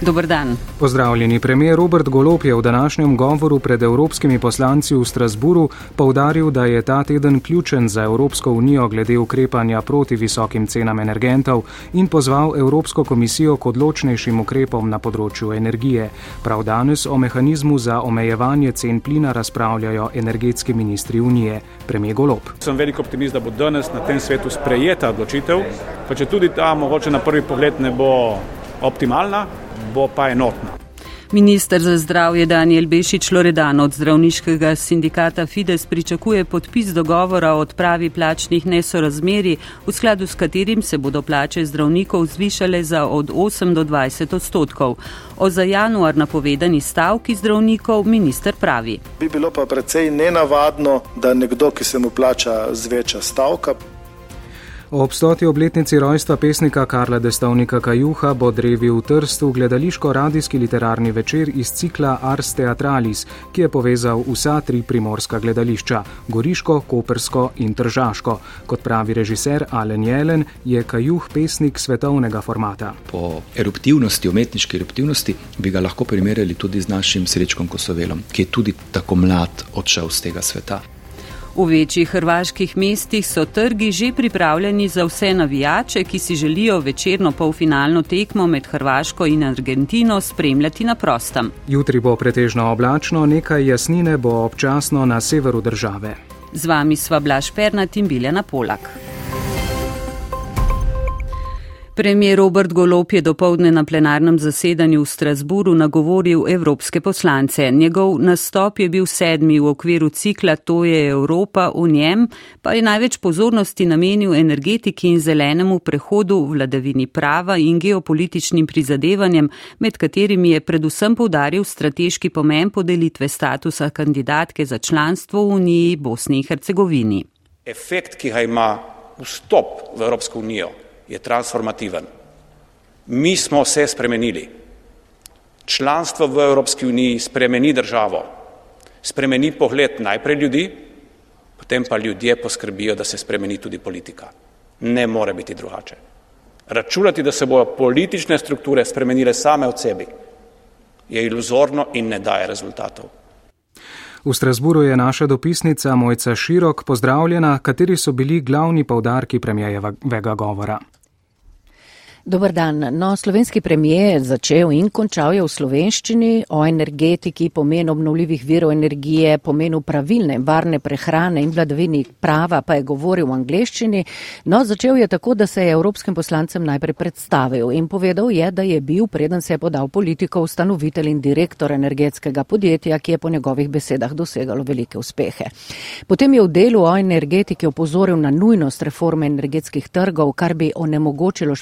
Dobar dan. Pozdravljeni. Premijer Robert Golop je v današnjem govoru pred evropskimi poslanci v Strasburu povdaril, da je ta teden ključen za Evropsko unijo glede ukrepanja proti visokim cenam energentov in pozval Evropsko komisijo k odločnejšim ukrepom na področju energije. Prav danes o mehanizmu za omejevanje cen plina razpravljajo energetski ministri unije. Premijer Golop. Sem velik optimist, da bo danes na tem svetu sprejeta odločitev, pa če tudi ta mogoče na prvi pogled ne bo optimalna bo pa enotna. Ministr za zdravje Daniel Bešič Loredan od zdravniškega sindikata Fides pričakuje podpis dogovora o odpravi plačnih nesorazmeri, v skladu s katerim se bodo plače zdravnikov zvišale za od 8 do 20 odstotkov. O za januar napovedani stavki zdravnikov minister pravi. Bi bilo pa precej nenavadno, da nekdo, ki se mu plača zveča stavka, Ob stoti obletnici rojstva pesnika Karla Destovnika Kajuha bo drevi v Trstu gledališko-radijski literarni večer iz cikla Ars Theatralis, ki je povezal vsa tri primorska gledališča - Goriško, Kopersko in Tržaško. Kot pravi režiser Alen Jelen, je Kajuh pesnik svetovnega formata. Po eruptivnosti, umetniški eruptivnosti, bi ga lahko primerjali tudi z našim srečkom Kosovelom, ki je tudi tako mlad odšel z tega sveta. V večjih hrvaških mestih so trgi že pripravljeni za vse navijače, ki si želijo večerno polfinalno tekmo med Hrvaško in Argentino spremljati na prostem. Jutri bo pretežno oblačno, nekaj jasnine bo občasno na severu države. Z vami sva Blaž Pernat in Biljana Polak. Premijer Robert Golop je dopoledne na plenarnem zasedanju v Strasburu nagovoril evropske poslance. Njegov nastop je bil sedmi v okviru cikla To je Evropa v njem, pa je največ pozornosti namenil energetiki in zelenemu prehodu, vladavini prava in geopolitičnim prizadevanjem, med katerimi je predvsem povdaril strateški pomen podelitve statusa kandidatke za članstvo v Uniji Bosni in Hercegovini. Efekt, ki ga ima vstop v Evropsko unijo, je transformativen. Mi smo se spremenili. Članstvo v Evropski uniji spremeni državo, spremeni pogled najprej ljudi, potem pa ljudje poskrbijo, da se spremeni tudi politika. Ne more biti drugače. Računati, da se bodo politične strukture spremenile same od sebi, je iluzorno in ne daje rezultatov. V Strasburu je naša dopisnica Mojca Širok pozdravljena, kateri so bili glavni povdarki premijevega govora. Dobar dan. No, slovenski premijer je začel in končal je v slovenščini o energetiki, pomenu obnovljivih virov energije, pomenu pravilne, varne prehrane in vladavini prava, pa je govoril v angleščini. No, začel je tako, da se je evropskim poslancem najprej predstavil in povedal je, da je bil, preden se je podal politiko, ustanovitelj in direktor energetskega podjetja, ki je po njegovih besedah dosegalo velike uspehe. Potem je v delu o energetiki opozoril na nujnost reforme energetskih trgov, kar bi onemogočilo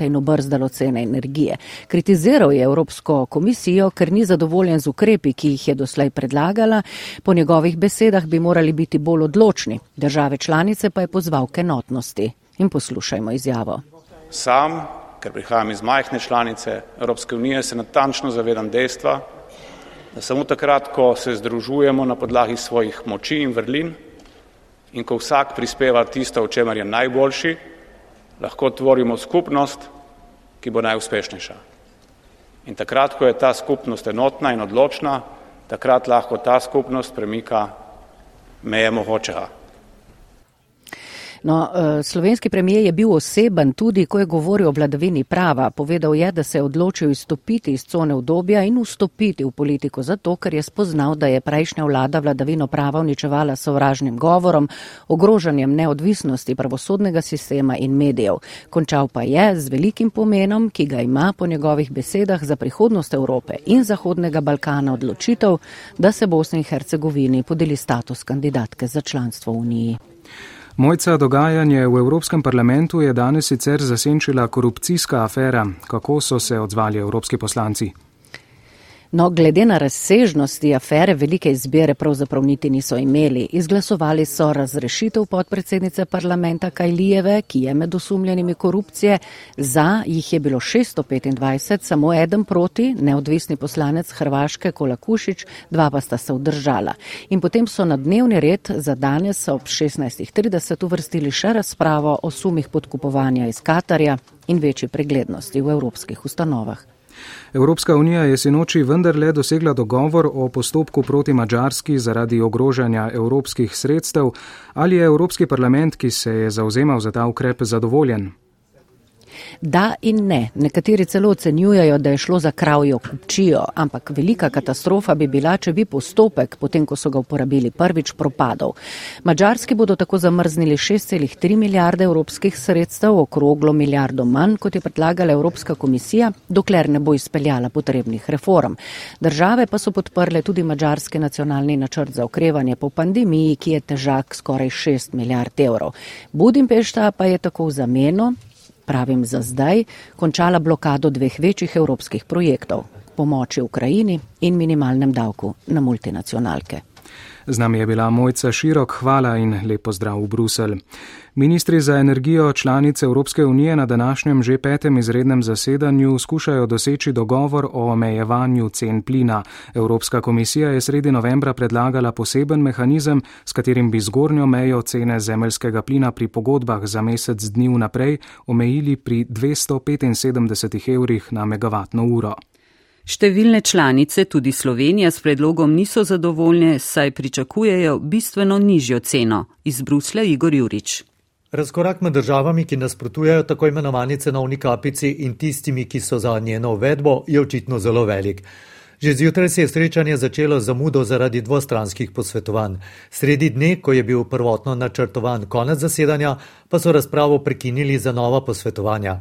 špekulant in obrzdalo cene energije. Kritiziral je Evropsko komisijo, ker ni zadovoljen z ukrepi, ki jih je doslej predlagala. Po njegovih besedah bi morali biti bolj odločni. Države članice pa je pozval k enotnosti. In poslušajmo izjavo. Sam, ker prihajam iz majhne članice Evropske unije, se natančno zavedam dejstva, da samo takrat, ko se združujemo na podlagi svojih moči in vrlin in ko vsak prispeva tisto, v čemer je najboljši, lahko tvorimo skupnost, ki bo najuspešnejša. In takrat, ko je ta skupnost enotna in odločna, takrat lahko ta skupnost premika meje mogočega. No, eh, slovenski premijer je bil oseben tudi, ko je govoril o vladavini prava. Povedal je, da se je odločil izstopiti iz cone obdobja in vstopiti v politiko zato, ker je spoznal, da je prejšnja vlada vladavino prava uničevala sovražnim govorom, ogrožanjem neodvisnosti pravosodnega sistema in medijev. Končal pa je z velikim pomenom, ki ga ima po njegovih besedah za prihodnost Evrope in Zahodnega Balkana odločitev, da se Bosni in Hercegovini podeli status kandidatke za članstvo v Uniji. Mojca dogajanje v Evropskem parlamentu je danes sicer zasenčila korupcijska afera. Kako so se odzvali evropski poslanci? No, glede na razsežnosti afere, velike izbire pravzaprav niti niso imeli. Izglasovali so razrešitev podpredsednice parlamenta Kajlijeve, ki je med osumljenimi korupcije. Za jih je bilo 625, samo eden proti, neodvisni poslanec Hrvaške Kolakušič, dva pa sta se vdržala. In potem so na dnevni red za danes ob 16.30 uvrstili še razpravo o sumih podkupovanja iz Katarja in večji preglednosti v evropskih ustanovah. Evropska unija je sinoči vendarle dosegla dogovor o postopku proti Mačarski zaradi ogrožanja evropskih sredstev. Ali je Evropski parlament, ki se je zauzemal za ta ukrep, zadovoljen? Da in ne. Nekateri celo ocenjujejo, da je šlo za kravjo kupčijo, ampak velika katastrofa bi bila, če bi postopek, potem ko so ga uporabili prvič, propadal. Mačarski bodo tako zamrznili 6,3 milijarde evropskih sredstev, okroglo milijardo manj, kot je predlagala Evropska komisija, dokler ne bo izpeljala potrebnih reform. Države pa so podprle tudi mačarski nacionalni načrt za okrevanje po pandemiji, ki je težak skoraj 6 milijard evrov. Budimpešta pa je tako v zameno pravim za zdaj, končala blokado dveh večjih evropskih projektov - pomoči Ukrajini in minimalnem davku na multinacionalke. Z nami je bila Mojca Širok, hvala in lepo zdrav v Brusel. Ministri za energijo članice Evropske unije na današnjem že petem izrednem zasedanju skušajo doseči dogovor o omejevanju cen plina. Evropska komisija je sredi novembra predlagala poseben mehanizem, s katerim bi zgornjo mejo cene zemeljskega plina pri pogodbah za mesec dni vnaprej omejili pri 275 evrih na megavatno uro. Številne članice, tudi Slovenija, s predlogom niso zadovoljne, saj pričakujejo bistveno nižjo ceno. Iz Brusla Igor Jurič. Razkorak med državami, ki nasprotujejo tako imenovani cenovni kapici in tistimi, ki so za njeno uvedbo, je očitno zelo velik. Že zjutraj se je srečanje začelo zamudo zaradi dvostranskih posvetovanj. Sredi dne, ko je bil prvotno načrtovan konec zasedanja, pa so razpravo prekinili za nova posvetovanja.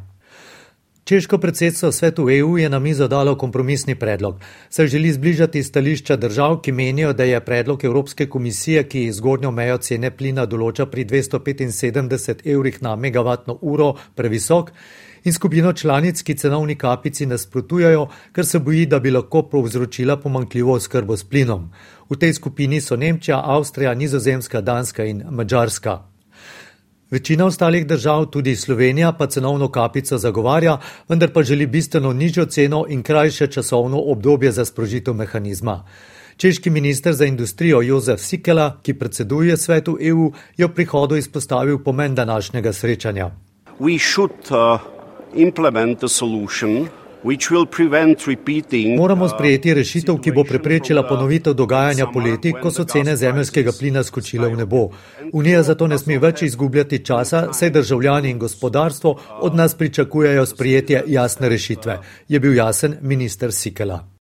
Češko predsedstvo svetu EU je na mizo dalo kompromisni predlog. Se želi zbližati stališča držav, ki menijo, da je predlog Evropske komisije, ki zgornjo mejo cene plina določa pri 275 evrih na megavatno uro, previsok, in skupino članic, ki cenovni kapici nasprotujajo, ker se boji, da bi lahko povzročila pomankljivo oskrbo s plinom. V tej skupini so Nemčija, Avstrija, Nizozemska, Danska in Mačarska. Večina ostalih držav, tudi Slovenija, pa cenovno kapico zagovarja, vendar pa želi bistveno nižjo ceno in krajše časovno obdobje za sprožitev mehanizma. Češki minister za industrijo Jozef Sikela, ki predseduje svetu EU, je v prihodu izpostavil pomen današnjega srečanja. Moramo sprejeti rešitev, ki bo preprečila ponovitev dogajanja poleti, ko so cene zemljskega plina skočile v nebo. Unija zato ne sme več izgubljati časa, saj državljani in gospodarstvo od nas pričakujejo sprejetje jasne rešitve, je bil jasen minister Sikela.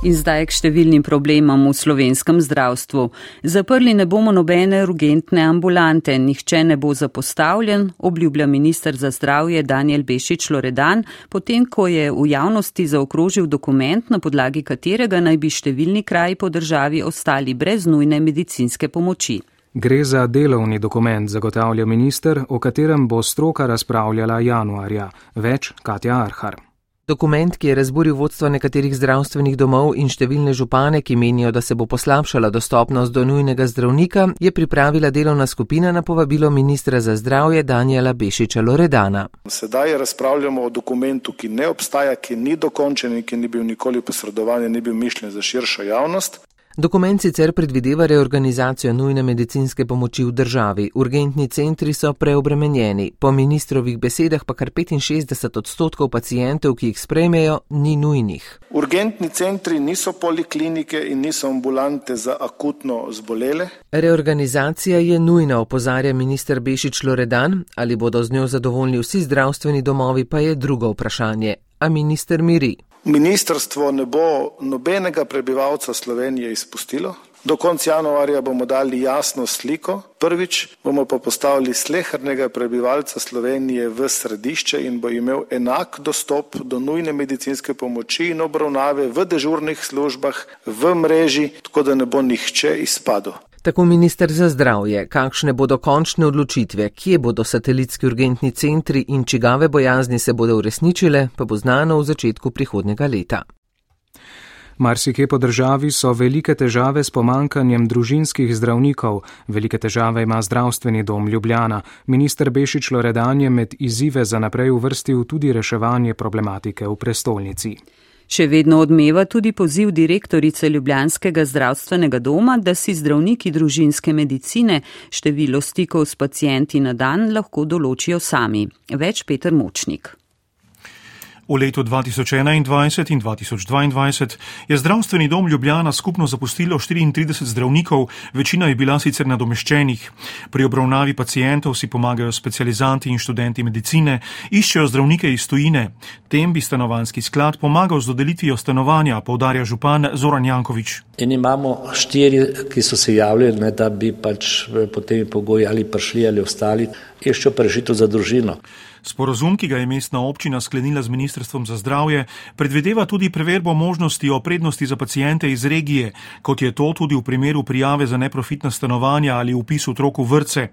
In zdaj k številnim problemom v slovenskem zdravstvu. Zaprli ne bomo nobene urgentne ambulante, nihče ne bo zapostavljen, obljublja minister za zdravje Daniel Bešič Loredan, potem ko je v javnosti zaokrožil dokument, na podlagi katerega naj bi številni kraji po državi ostali brez nujne medicinske pomoči. Gre za delovni dokument, zagotavlja minister, o katerem bo stroka razpravljala januarja. Več Katja Arhar. Dokument, ki je razburil vodstvo nekaterih zdravstvenih domov in številne župane, ki menijo, da se bo poslabšala dostopnost do nujnega zdravnika, je pripravila delovna skupina na povabilo ministra za zdravje Daniela Bešiča Loredana. Sedaj razpravljamo o dokumentu, ki ne obstaja, ki ni dokončen in ki ni bil nikoli posredovan in ni bil mišljen za širšo javnost. Dokument sicer predvideva reorganizacijo nujne medicinske pomoči v državi. Urgentni centri so preobremenjeni. Po ministrovih besedah pa kar 65 odstotkov pacijentov, ki jih sprejmejo, ni nujnih. Urgentni centri niso poliklinike in niso ambulante za akutno zbolele. Reorganizacija je nujna, opozarja minister Bešič Loredan. Ali bodo z njo zadovoljni vsi zdravstveni domovi, pa je drugo vprašanje. A minister miri. Ministrstvo ne bo nobenega prebivalca Slovenije izpustilo. Do konca januarja bomo dali jasno sliko. Prvič bomo pa postavili slehrnega prebivalca Slovenije v središče in bo imel enak dostop do nujne medicinske pomoči in obravnave v dežurnih službah, v mreži, tako da ne bo nihče izpadel. Tako minister za zdravje, kakšne bodo končne odločitve, kje bodo satelitski urgentni centri in čigave bojazni se bodo uresničile, pa bo znano v začetku prihodnega leta. Marsikje po državi so velike težave s pomankanjem družinskih zdravnikov. Velike težave ima zdravstveni dom Ljubljana. Minister Bešič Loredan je med izzive za naprej uvrstil tudi reševanje problematike v prestolnici. Še vedno odmeva tudi poziv direktorice Ljubljanskega zdravstvenega doma, da si zdravniki družinske medicine število stikov s pacijenti na dan lahko določijo sami. Več Peter Močnik. V letu 2021 in 2022 je zdravstveni dom Ljubljana skupno zapustilo 34 zdravnikov, večina je bila sicer nadomeščenih. Pri obravnavi pacijentov si pomagajo specializanti in študenti medicine, iščejo zdravnike iz tujine. Tem bi stanovanski sklad pomagal z dodelitvijo stanovanja, povdarja župan Zoran Jankovič. In imamo štiri, ki so se javljali, ne, da bi pač po tem pogoji ali prišli ali ostali, iščejo prešito za družino. Sporozum, ki ga je mestna občina sklenila z Ministrstvom za zdravje, predvedeva tudi preverbo možnosti o prednosti za pacijente iz regije, kot je to tudi v primeru prijave za neprofitna stanovanja ali upis otrok v vrce.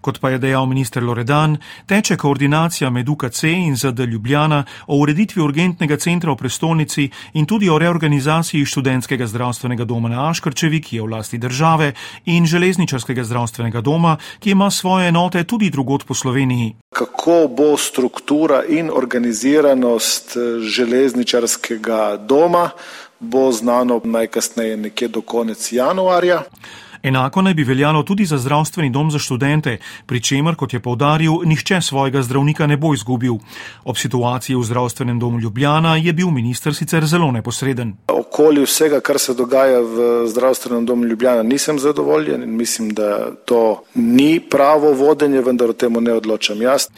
Kot pa je dejal minister Loredan, teče koordinacija med UKC in ZD Ljubljana o ureditvi urgentnega centra v prestolnici in tudi o reorganizaciji študentskega zdravstvenega doma na Aškrčevi, ki je v lasti države, in železničarskega zdravstvenega doma, ki ima svoje enote tudi drugot po Sloveniji. Kako bo struktura in organiziranost železničarskega doma, bo znano najkasneje nekje do konec januarja. Enako naj bi veljalo tudi za zdravstveni dom za študente, pri čemer, kot je povdaril, nihče svojega zdravnika ne bo izgubil. Ob situaciji v zdravstvenem domu Ljubljana je bil minister sicer zelo neposreden. Okoli vsega, kar se dogaja v zdravstvenem domu Ljubljana, nisem zadovoljen in mislim, da to ni pravo vodenje, vendar o tem ne odločam jaz.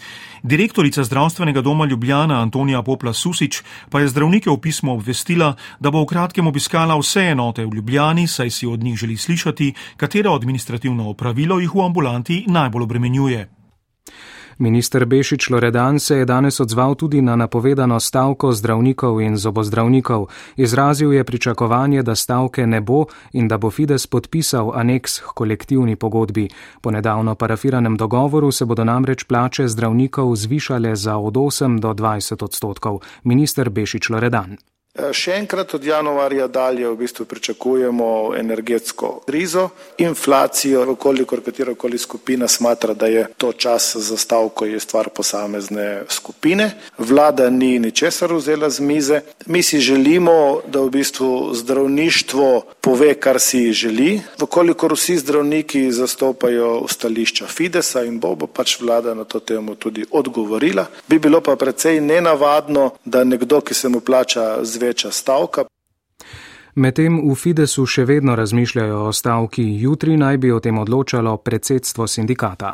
Direktorica zdravstvenega doma Ljubljana Antonija Popla Susič pa je zdravnike v pismo obvestila, da bo v kratkem obiskala vse enote v Ljubljani, saj si od njih želi slišati, katero administrativno opravilo jih v ambulanti najbolj obremenjuje. Minister Bešič Loredan se je danes odzval tudi na napovedano stavko zdravnikov in zobozdravnikov. Izrazil je pričakovanje, da stavke ne bo in da bo Fides podpisal aneks k kolektivni pogodbi. Po nedavno parafiranem dogovoru se bodo namreč plače zdravnikov zvišale za od 8 do 20 odstotkov. Minister Bešič Loredan. Še enkrat od januarja dalje v bistvu pričakujemo energetsko krizo, inflacijo, vkolikor katerokoli skupina smatra, da je to čas za stavko, je stvar posamezne skupine. Vlada ni ničesar vzela z mize. Mi si želimo, da v bistvu zdravništvo pove, kar si želi. Vkolikor vsi zdravniki zastopajo stališča Fidesa in bo, bo pač vlada na to temo tudi odgovorila. Bi bilo pa precej nenavadno, da nekdo, ki se mu plača večja stavka. Medtem v Fidesu še vedno razmišljajo o stavki, jutri naj bi o tem odločalo predsedstvo sindikata.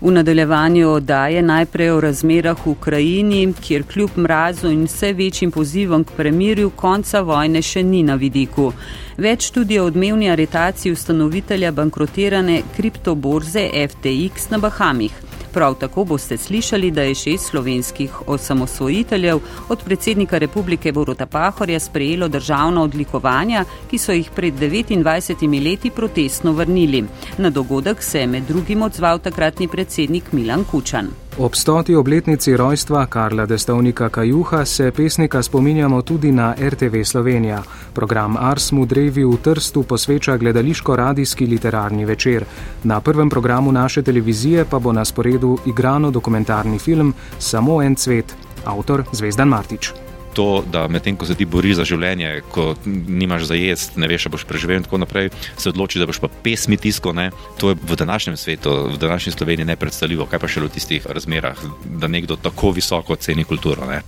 V nadaljevanju oddaje najprej o razmerah v Ukrajini, kjer kljub mrazu in vse večjim pozivom k premirju konca vojne še ni na vidiku. Več tudi o odmevni aretaciji ustanovitelja bankrotirane kriptoborze FTX na Bahamih. Prav tako boste slišali, da je šest slovenskih osamosvojiteljev od predsednika republike Boruta Pahorja sprejelo državno odlikovanja, ki so jih pred 29 leti protestno vrnili. Na dogodek se je med drugim odzval takratni predsednik Milan Kučan. Ob stoti obletnici rojstva Karla Destovnika Kajuha se pesnika spominjamo tudi na RTV Slovenija. Program Ars Mudrevi v Trstu posveča gledališko-radijski literarni večer. Na prvem programu naše televizije pa bo na sporedu igrano dokumentarni film Samo en cvet, avtor Zvezdan Martič to, da medtem ko se ti boriš za življenje, ko nimaš za jesti, ne veš, če boš preživel in tako naprej, se odloči, da boš pa pesmi tisko. Ne? To je v današnjem svetu, v današnji Sloveniji nepredstavljivo, kaj pa še v tistih razmerah, da nekdo tako visoko ceni kulturo. Ne?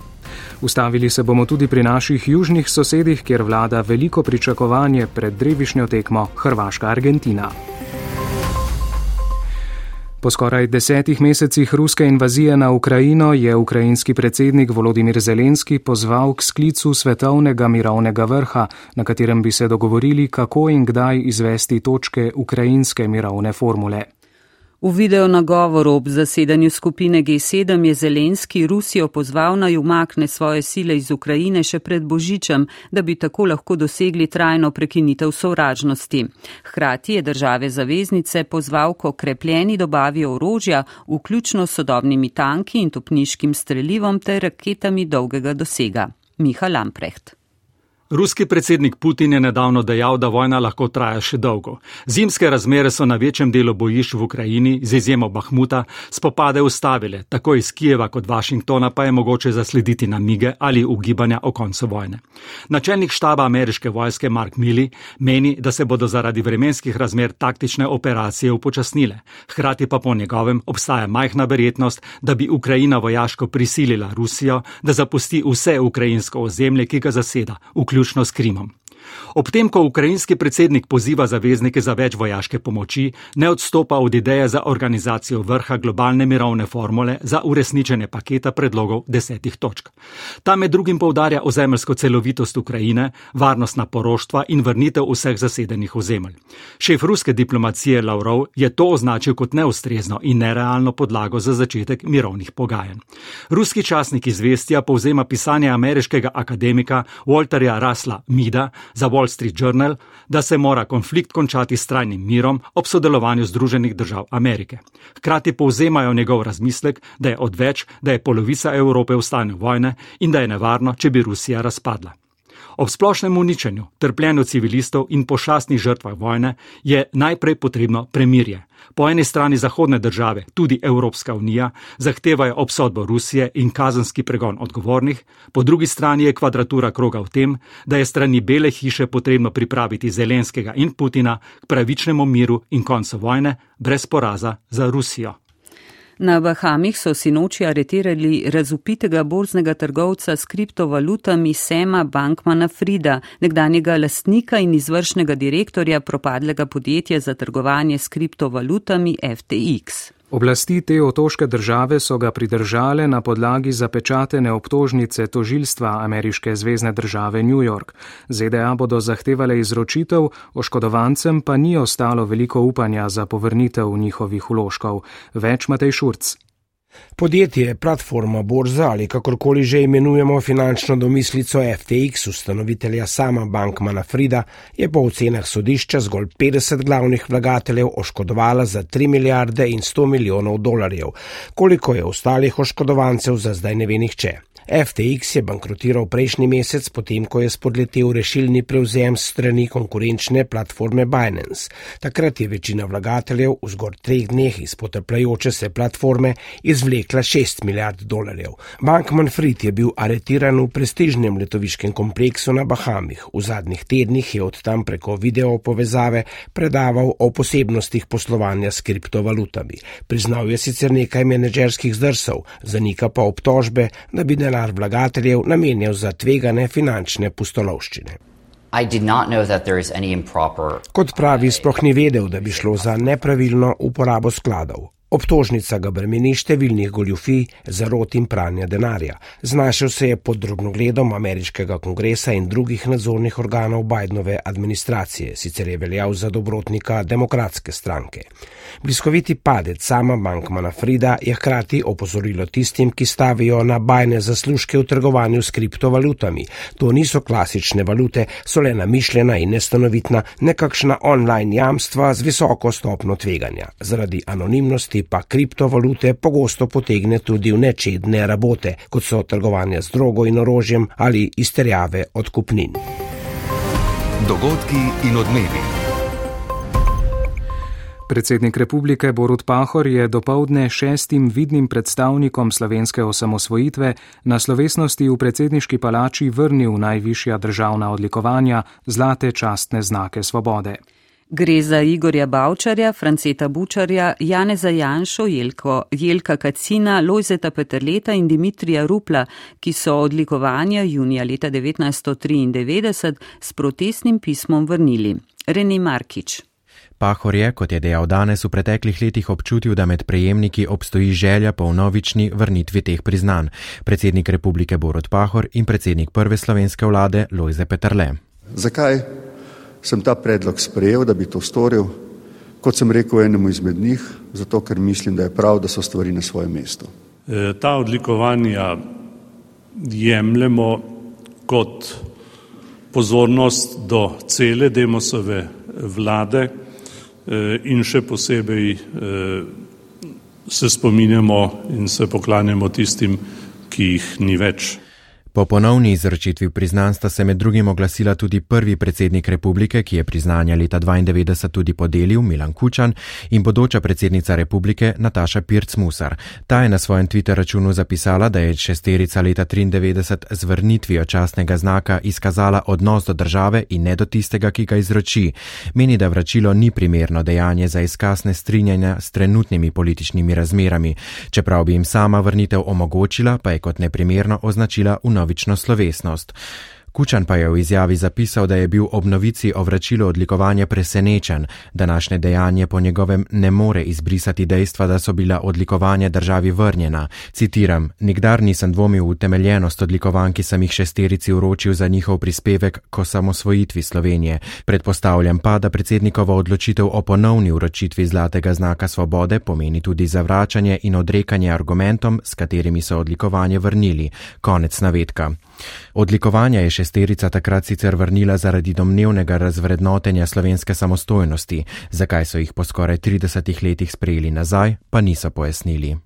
Ustavili se bomo tudi pri naših južnih sosedih, kjer vlada veliko pričakovanje pred drevišnjo tekmo Hrvaška-Argentina. Po skoraj desetih mesecih ruske invazije na Ukrajino je ukrajinski predsednik Volodimir Zelenski pozval k sklicu svetovnega mirovnega vrha, na katerem bi se dogovorili, kako in kdaj izvesti točke ukrajinske mirovne formule. V video nagovoru ob zasedanju skupine G7 je Zelenski Rusijo pozval naj umakne svoje sile iz Ukrajine še pred Božičem, da bi tako lahko dosegli trajno prekinitev sovražnosti. Hkrati je države zaveznice pozval k okrepljeni dobavi orožja, vključno s sodobnimi tanki in topniškim strelivom ter raketami dolgega dosega. Miha Lamprecht. Ruski predsednik Putin je nedavno dejal, da vojna lahko traja še dolgo. Zimske razmere so na večjem delu bojišč v Ukrajini, z izjemo Bahmuta, spopade ustavile, tako iz Kijeva kot Washingtona pa je mogoče zaslediti namige ali ugibanja o koncu vojne. Načelnik štaba ameriške vojske Mark Milley meni, da se bodo zaradi vremenskih razmer taktične operacije upočasnile. Hkrati pa po njegovem obstaja majhna verjetnost, da bi Ukrajina vojaško prisilila Rusijo, da zapusti vse ukrajinsko ozemlje, ki ga zaseda, vključno s Krimom. Ob tem, ko ukrajinski predsednik poziva zaveznike za več vojaške pomoči, ne odstopa od ideje za organizacijo vrha globalne mirovne formule za uresničenje paketa predlogov desetih točk. Ta med drugim povdarja ozemljsko celovitost Ukrajine, varnostna poroštva in vrnitev vseh zasedenih ozemelj. Šef ruske diplomacije Lavrov je to označil kot neustrezno in nerealno podlago za začetek mirovnih pogajanj. Ruski časnik izvestja povzema pisanje ameriškega akademika Walterja Rasla Mida, za Wall Street Journal, da se mora konflikt končati s trajnim mirom ob sodelovanju Združenih držav Amerike. Hkrati povzemajo njegov razmislek, da je odveč, da je polovica Evrope v stanju vojne in da je nevarno, če bi Rusija razpadla. Ob splošnem uničenju, trpljenju civilistov in pošastnih žrtvah vojne je najprej potrebno premirje. Po eni strani zahodne države, tudi Evropska unija, zahtevajo obsodbo Rusije in kazenski pregon odgovornih, po drugi strani je kvadratura kroga v tem, da je strani Bele hiše potrebno pripraviti Zelenskega in Putina k pravičnemu miru in koncu vojne brez poraza za Rusijo. Na Bahamih so sinoči aretirali razupitega borznega trgovca s kriptovalutami Sema Bankmana Frida, nekdanjega lastnika in izvršnega direktorja propadlega podjetja za trgovanje s kriptovalutami FTX. Oblasti te otoške države so ga pridržale na podlagi zapečatene obtožnice tožilstva ameriške zvezdne države New York. ZDA bodo zahtevale izročitev, oškodovancem pa ni ostalo veliko upanja za povrnitev njihovih uložkov. Več Matej Šurc. Podjetje, platforma, borza ali kakorkoli že imenujemo finančno domislico FTX, ustanovitelja sama Bankmana Frida, je po ocenah sodišča zgolj 50 glavnih vlagateljev oškodovala za 3 milijarde in 100 milijonov dolarjev. Koliko je ostalih oškodovancev, za zdaj ne ve nihče. FTX je bankrotiral prejšnji mesec, potem ko je spodletel rešilni prevzem strani konkurenčne platforme Binance. Takrat je večina vlagateljev v zgor treh dneh iz potrpljajoče se platforme izvlekla 6 milijard dolarjev. Bankman Fried je bil aretiran v prestižnem letoviškem kompleksu na Bahamih. V zadnjih tednih je od tam preko video povezave predaval o posebnostih poslovanja s kriptovalutami. Priznal je sicer nekaj menedžerskih zdrsov, zanika pa obtožbe, da bi denar denar vlagateljev namenjal za tvegane finančne pustolovščine. Kot pravi, sploh ni vedel, da bi šlo za nepravilno uporabo skladov. Obtožnica ga bremeni številnih goljufij, zarot in pranja denarja. Znašel se je pod drobnogledom ameriškega kongresa in drugih nadzornih organov Bidenove administracije, sicer je veljal za dobrotnika demokratske stranke. Bliskoviti padec sama bankmana Frida je hkrati opozorilo tistim, ki stavijo na bajne zaslužke v trgovanju s kriptovalutami. To niso klasične valute, so le namišljena in nestanovitna, nekakšna online jamstva z visoko stopno tveganja. Zaradi anonimnosti hkrati pa kriptovalute pogosto potegne tudi v nečedne rabote, kot so trgovanje z drogo in orožjem ali izterjave odkupnin. Dogodki in odmevi. Predsednik republike Borut Pahor je dopoledne šestim vidnim predstavnikom slovenske osamosvojitve na slovesnosti v predsedniški palači vrnil najvišja državna odlikovanja zlate častne znake svobode. Gre za Igorja Bavčarja, Franceta Bučarja, Janeza Janšo, Jelko, Jelka Kacina, Lojzeta Peterleta in Dimitrija Rupla, ki so odlikovanja junija leta 1993 s protestnim pismom vrnili. Reni Markič. Pahor je, kot je dejal danes, v preteklih letih občutil, da med prejemniki obstoji želja po novični vrnitvi teh priznanj. Predsednik republike Borod Pahor in predsednik prve slovenske vlade Lojze Peterle. Zakaj sem ta predlog sprejel, da bi to storil, kot sem rekel enemu izmed njih, zato ker mislim, da je prav, da so stvari na svojem mestu. E, ta odlikovanja jemljemo kot pozornost do cele demosove vlade e, in še posebej e, se spominjamo in se poklanjamo tistim, ki jih ni več. Po ponovni izročitvi priznanj sta se med drugim oglasila tudi prvi predsednik republike, ki je priznanja leta 92 tudi podelil, Milan Kučan, in bodoča predsednica republike Nataša Pirc-Musar. Ta je na svojem Twitter računu zapisala, da je šesterica leta 93 z vrnitvijo častnega znaka izkazala odnos do države in ne do tistega, ki ga izroči. Meni, da vračilo ni primerno dejanje za izkazne strinjanja s trenutnimi političnimi razmerami. Čeprav bi jim sama vrnitev omogočila, pa je kot neprimerno označila v vnovično slovesnost. Kučan pa je v izjavi zapisal, da je bil ob novici o vračilu odlikovanja presenečen. Današnje dejanje po njegovem ne more izbrisati dejstva, da so bila odlikovanja državi vrnjena. Citiram: Nikdar nisem dvomil v temeljenost odlikovanj, ki sem jih šesterici uročil za njihov prispevek k osamosvojitvi Slovenije. Predpostavljam pa, da predsednikova odločitev o ponovni uročitvi zlatega znaka svobode pomeni tudi zavračanje in odrekanje argumentom, s katerimi so odlikovanje vrnili. Konec navedka. Odlikovanja je šesterica takrat sicer vrnila zaradi domnevnega razvrednotenja slovenske samostojnosti, zakaj so jih po skoraj 30 letih sprejeli nazaj, pa niso pojasnili.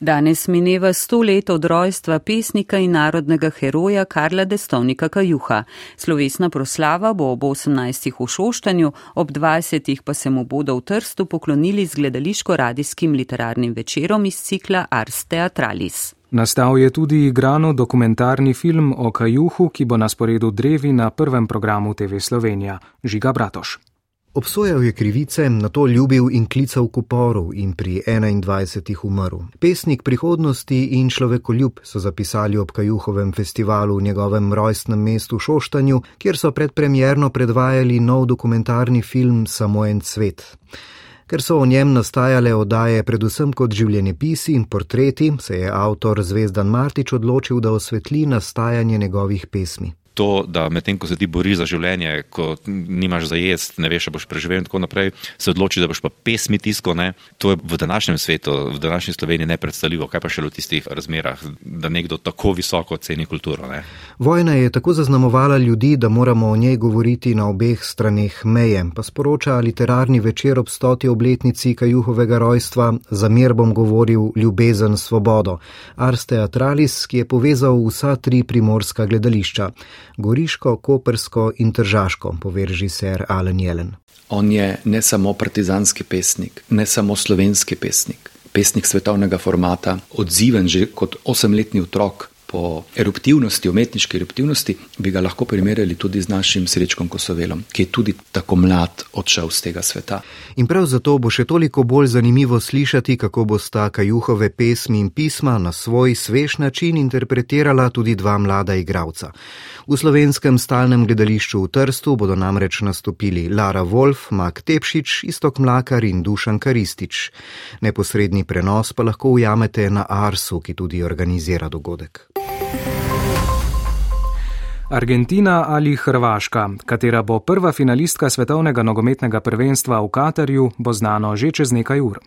Danes mineva sto let od rojstva pesnika in narodnega heroja Karla Destovnika Kajuha. Slovesna proslava bo ob 18. v Šoštanju, ob 20. pa se mu bodo v Trstu poklonili z gledališko-radijskim literarnim večerom iz cikla Ars Theatralis. Nastal je tudi igrano dokumentarni film o Kajuhu, ki bo na sporedu drevi na prvem programu TV Slovenija. Žiga Bratoš. Obsojal je krivice, na to ljubil in klical k uporu in pri 21. umrl. Pesnik prihodnosti in človekoljub so zapisali ob Kajuhovem festivalu v njegovem rojstnem mestu Šoštanju, kjer so predpremjerno predvajali nov dokumentarni film Samo en svet. Ker so o njem nastajale oddaje predvsem kot življenjepisi in portreti, se je avtor Zvezdan Martič odločil, da osvetli nastajanje njegovih pesmi to, da medtem ko se ti boriš za življenje, ko nimaš za jesti, ne veš, če boš preživel in tako naprej, se odloči, da boš pa pesmi tisko. Ne? To je v današnjem svetu, v današnji Sloveniji nepredstavljivo. Kaj pa še v tistih razmerah, da nekdo tako visoko ceni kulturo? Ne? Vojna je tako zaznamovala ljudi, da moramo o njej govoriti na obeh straneh meje. Pa sporoča literarni večer ob stoti obletnici Kajuhovega rojstva, za mir bom govoril ljubezen svobodo. Ars Teatralis, ki je povezal vsa tri primorska gledališča. Goriško, Kopersko in Tržaško, pove režiser Alen Jelen. On je ne samo partizanski pesnik, ne samo slovenski pesnik, pesnik svetovnega formata, odziven že kot osemletni otrok po eruptivnosti, umetniški eruptivnosti, bi ga lahko primerjali tudi z našim srečkom Kosovelom, ki je tudi tako mlad odšel z tega sveta. In prav zato bo še toliko bolj zanimivo slišati, kako bo sta Kajuhove pesmi in pisma na svoj svež način interpretirala tudi dva mlada igralca. V slovenskem stalnem gledališču v Trstu bodo namreč nastopili Lara Wolf, Mak Tepšič, Istok Mlakar in Dušan Karistič. Neposredni prenos pa lahko ujamete na Arsu, ki tudi organizira dogodek. Argentina ali Hrvaška, katera bo prva finalistka svetovnega nogometnega prvenstva v Katarju, bo znano že čez nekaj ur.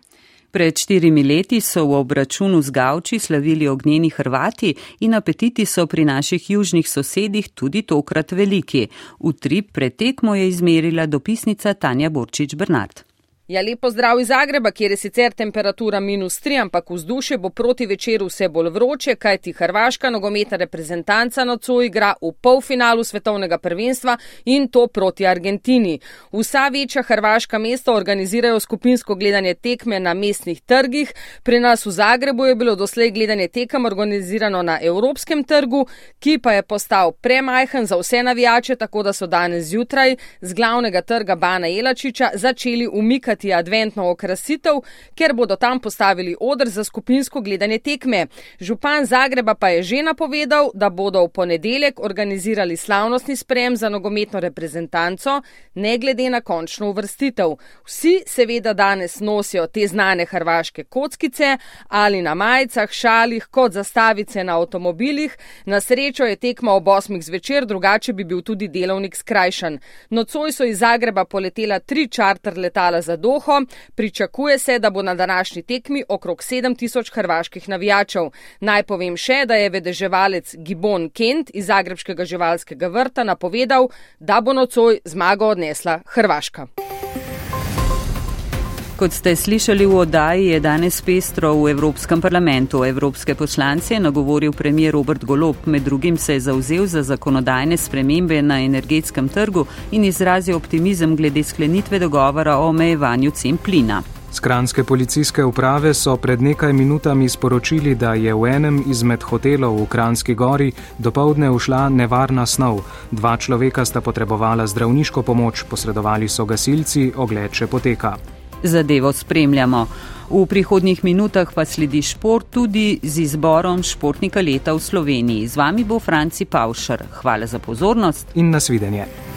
Pred štirimi leti so v obračunu z gavči slavili ognjeni Hrvati in apetiti so pri naših južnih sosedih tudi tokrat veliki. Utrip pretekmo je izmerila dopisnica Tanja Borčič Bernard. Ja, lepo zdrav iz Zagreba, kjer je sicer temperatura minus 3, ampak vzdušje bo proti večeru vse bolj vroče, kajti hrvaška nogometna reprezentanca nocoj igra v polfinalu svetovnega prvenstva in to proti Argentini. Vsa večja hrvaška mesta organizirajo skupinsko gledanje tekme na mestnih trgih. Pri nas v Zagrebu je bilo doslej gledanje tekem organizirano na Evropskem trgu, ki pa je postal premajhen za vse navijače, tako da so danes zjutraj z glavnega trga Bana Jelačiča začeli umikati predlagati adventno okrasitev, ker bodo tam postavili odr za skupinsko gledanje tekme. Župan Zagreba pa je že napovedal, da bodo v ponedeljek organizirali slavnostni sprem za nogometno reprezentanco, ne glede na končno uvrstitev. Vsi seveda danes nosijo te znane hrvaške kockice ali na majicah, šalih, kot zastavice na avtomobilih. Na srečo je tekma ob 8. zvečer, drugače bi bil tudi delovnik skrajšan. Nocoj so iz Zagreba poletela tri čarter letala za Doho. Pričakuje se, da bo na današnji tekmi okrog 7000 hrvaških navijačev. Naj povem še, da je vedeževalec Gibon Kent iz Zagrebskega živalskega vrta napovedal, da bo nocoj zmago odnesla Hrvaška. Kot ste slišali v oddaji, je danes pestro v Evropskem parlamentu. Evropske poslance je nagovoril premijer Robert Golob, med drugim se je zauzel za zakonodajne spremembe na energetskem trgu in izrazil optimizem glede sklenitve dogovora o omejevanju cen plina. Skranske policijske uprave so pred nekaj minutami sporočili, da je v enem izmed hotelov v Kranski gori dopoledne ušla nevarna snov. Dva človeka sta potrebovala zdravniško pomoč, posredovali so gasilci, ogled še poteka zadevo spremljamo. V prihodnjih minutah pa sledi šport tudi z izborom športnika leta v Sloveniji. Z vami bo Franci Pavšar. Hvala za pozornost in nasvidenje.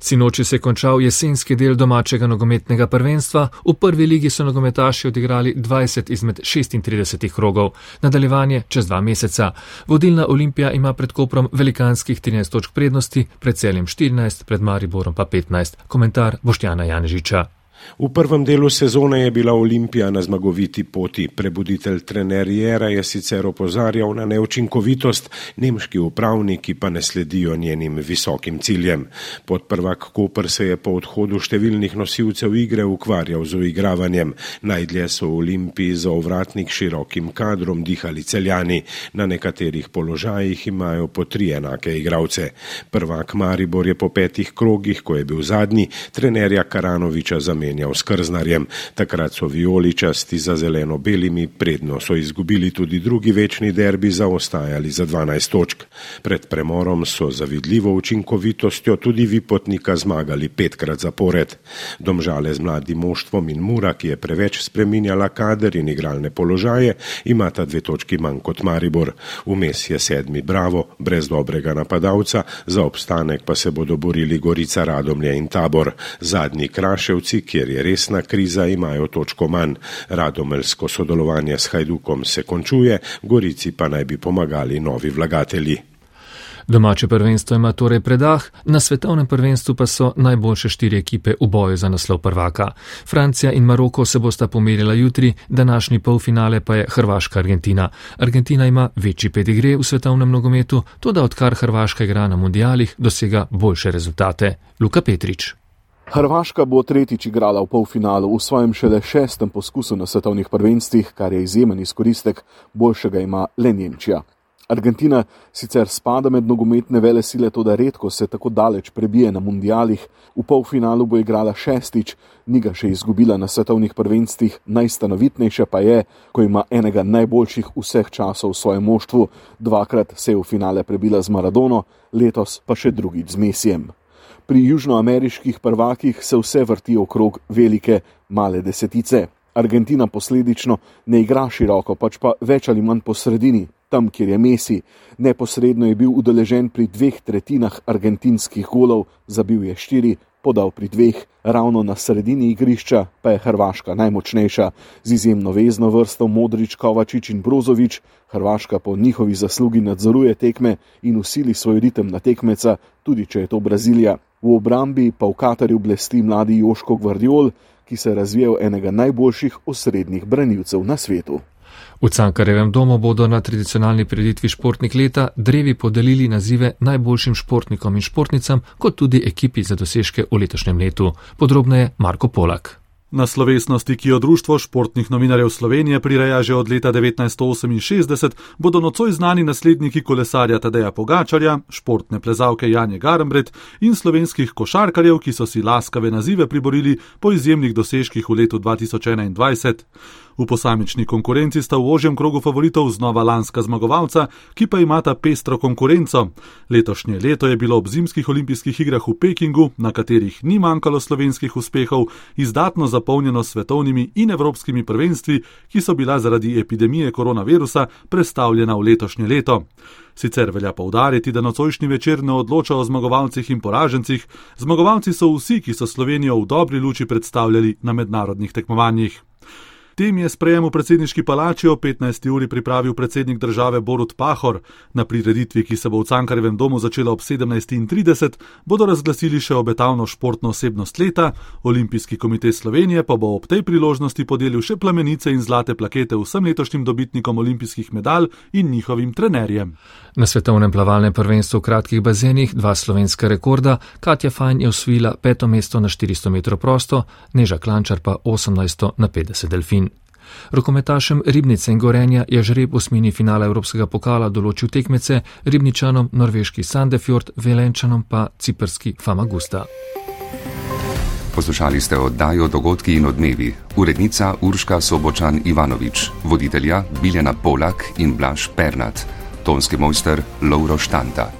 Sinoči se je končal jesenski del domačega nogometnega prvenstva. V prvi ligi so nogometaši odigrali 20 izmed 36 krogov. Nadaljevanje čez dva meseca. Vodilna Olimpija ima pred Koprom velikanskih 13 točk prednosti, pred celjem 14, pred Mariborom pa 15. Komentar Boštjana Janežiča. V prvem delu sezone je bila Olimpija na zmagoviti poti. Prebuditelj trener Jera je sicer opozarjal na neučinkovitost, nemški upravniki pa ne sledijo njenim visokim ciljem. Podprvak Koper se je po odhodu številnih nosilcev igre ukvarjal z uigravanjem. Najdlje so v Olimpiji za ovratnik širokim kadrom dihali celjani. Na nekaterih položajih imajo po tri enake igralce. Prvak Maribor je po petih krogih, ko je bil zadnji, trenerja Karanoviča zamenjal zamenjal s krznarjem. Takrat so vijoličasti za zeleno-belimi, predno so izgubili tudi drugi večni derbi, zaostajali za 12 točk. Pred premorom so zavidljivo učinkovitostjo tudi vipotnika zmagali petkrat zapored. Domžale z mladim moštvom in Mura, ki je preveč spreminjala kader in igralne položaje, imata dve točki manj kot Maribor. Vmes je sedmi Bravo, brez dobrega napadalca, za obstanek pa se bodo borili Gorica, Radomlje in Tabor. Zadnji Kraševci, ki kjer je resna kriza, imajo točko manj. Radomelsko sodelovanje s Hajdukom se končuje, Gorici pa naj bi pomagali novi vlagatelji. Domače prvenstvo ima torej predah, na svetovnem prvenstvu pa so najboljše štiri ekipe v boju za naslov prvaka. Francija in Maroko se bosta pomerila jutri, današnji polfinale pa je Hrvaška-Argentina. Argentina ima večji pedigre v svetovnem nogometu, tudi odkar Hrvaška igra na mundialih, dosega boljše rezultate. Luka Petrič. Hrvaška bo tretjič igrala v polfinalu v svojem šele šestem poskusu na svetovnih prvenstvih, kar je izjemen izkoristek, boljšega ima le Nemčija. Argentina sicer spada med nogometne vele sile, to da redko se tako daleč prebije na mundialih, v polfinalu bo igrala šestič, ni ga še izgubila na svetovnih prvenstvih, najstanovitnejša pa je, ko ima enega najboljših vseh časov v svojem moštvu, dvakrat se je v finale prebila z Maradono, letos pa še drugič z Mesijem. Pri južnoameriških prvakih se vse vrti okrog velike, male desetice. Argentina posledično ne igra široko, pač pa več ali manj po sredini, tam, kjer je Messi. Neposredno je bil udeležen pri dveh tretjinah argentinskih golov, zabil je štiri, podal pri dveh, ravno na sredini igrišča pa je Hrvaška najmočnejša, z izjemno vezno vrsto Modrič, Kovačič in Brozovič. Hrvaška po njihovi zaslugi nadzoruje tekme in usili svoj ritem na tekmeca, tudi če je to Brazilija. V obrambi pa v Katarju blesti mladi Joško Gvardiol, ki se je razvijal enega najboljših osrednjih branilcev na svetu. V Cankarevem domu bodo na tradicionalni preditvi Športnik leta drevi podelili nazive najboljšim športnikom in športnicam, kot tudi ekipi za dosežke v letošnjem letu. Podrobneje Marko Polak. Na slovesnosti, ki jo Društvo športnih novinarjev Slovenije prireja že od leta 1968, bodo nocoj znani nasledniki kolesarja Tadeja Pogačarja, športne plezalke Janje Garambret in slovenskih košarkarjev, ki so si laskave nazive priborili po izjemnih dosežkih v letu 2021. V posamični konkurenci sta v ožjem krogu favoritov znova lanska zmagovalca, ki pa imata pestro konkurenco. Letošnje leto je bilo ob zimskih olimpijskih igrah v Pekingu, na katerih ni manjkalo slovenskih uspehov, izdatno zapolnjeno svetovnimi in evropskimi prvenstvi, ki so bila zaradi epidemije koronavirusa prestavljena v letošnje leto. Sicer velja poudariti, da nocojšnji večer ne odloča o zmagovalcih in poražencih, zmagovalci so vsi, ki so Slovenijo v dobri luči predstavljali na mednarodnih tekmovanjih. Tem je sprejem v predsedniški palači o 15. uri pripravil predsednik države Borut Pahor. Na prireditvi, ki se bo v Cankarevem domu začela ob 17.30, bodo razglasili še obetavno športno osebnost leta, Olimpijski komitej Slovenije pa bo ob tej priložnosti podelil še plamenice in zlate plakete vsem letošnjim dobitnikom olimpijskih medalj in njihovim trenerjem. Na svetovnem plavalnem prvenstvu v kratkih bazenih dva slovenska rekorda, Katja Fajn je osvojila peto mesto na 400 metrov prosto, Neža Klančar pa 18 na 50 delfin. Rokometašem Ribnice in Gorenja je žreb osmini finala Evropskega pokala določil tekmece, Ribničanom norveški Sandefjord, Velenčanom pa ciprski Famagusta. Poslušali ste oddajo Dogodki in odmevi. Urednica Urška Sobočan Ivanovič, voditelja Biljana Polak in Blaž Pernat, tonski mojster Lauro Štanta.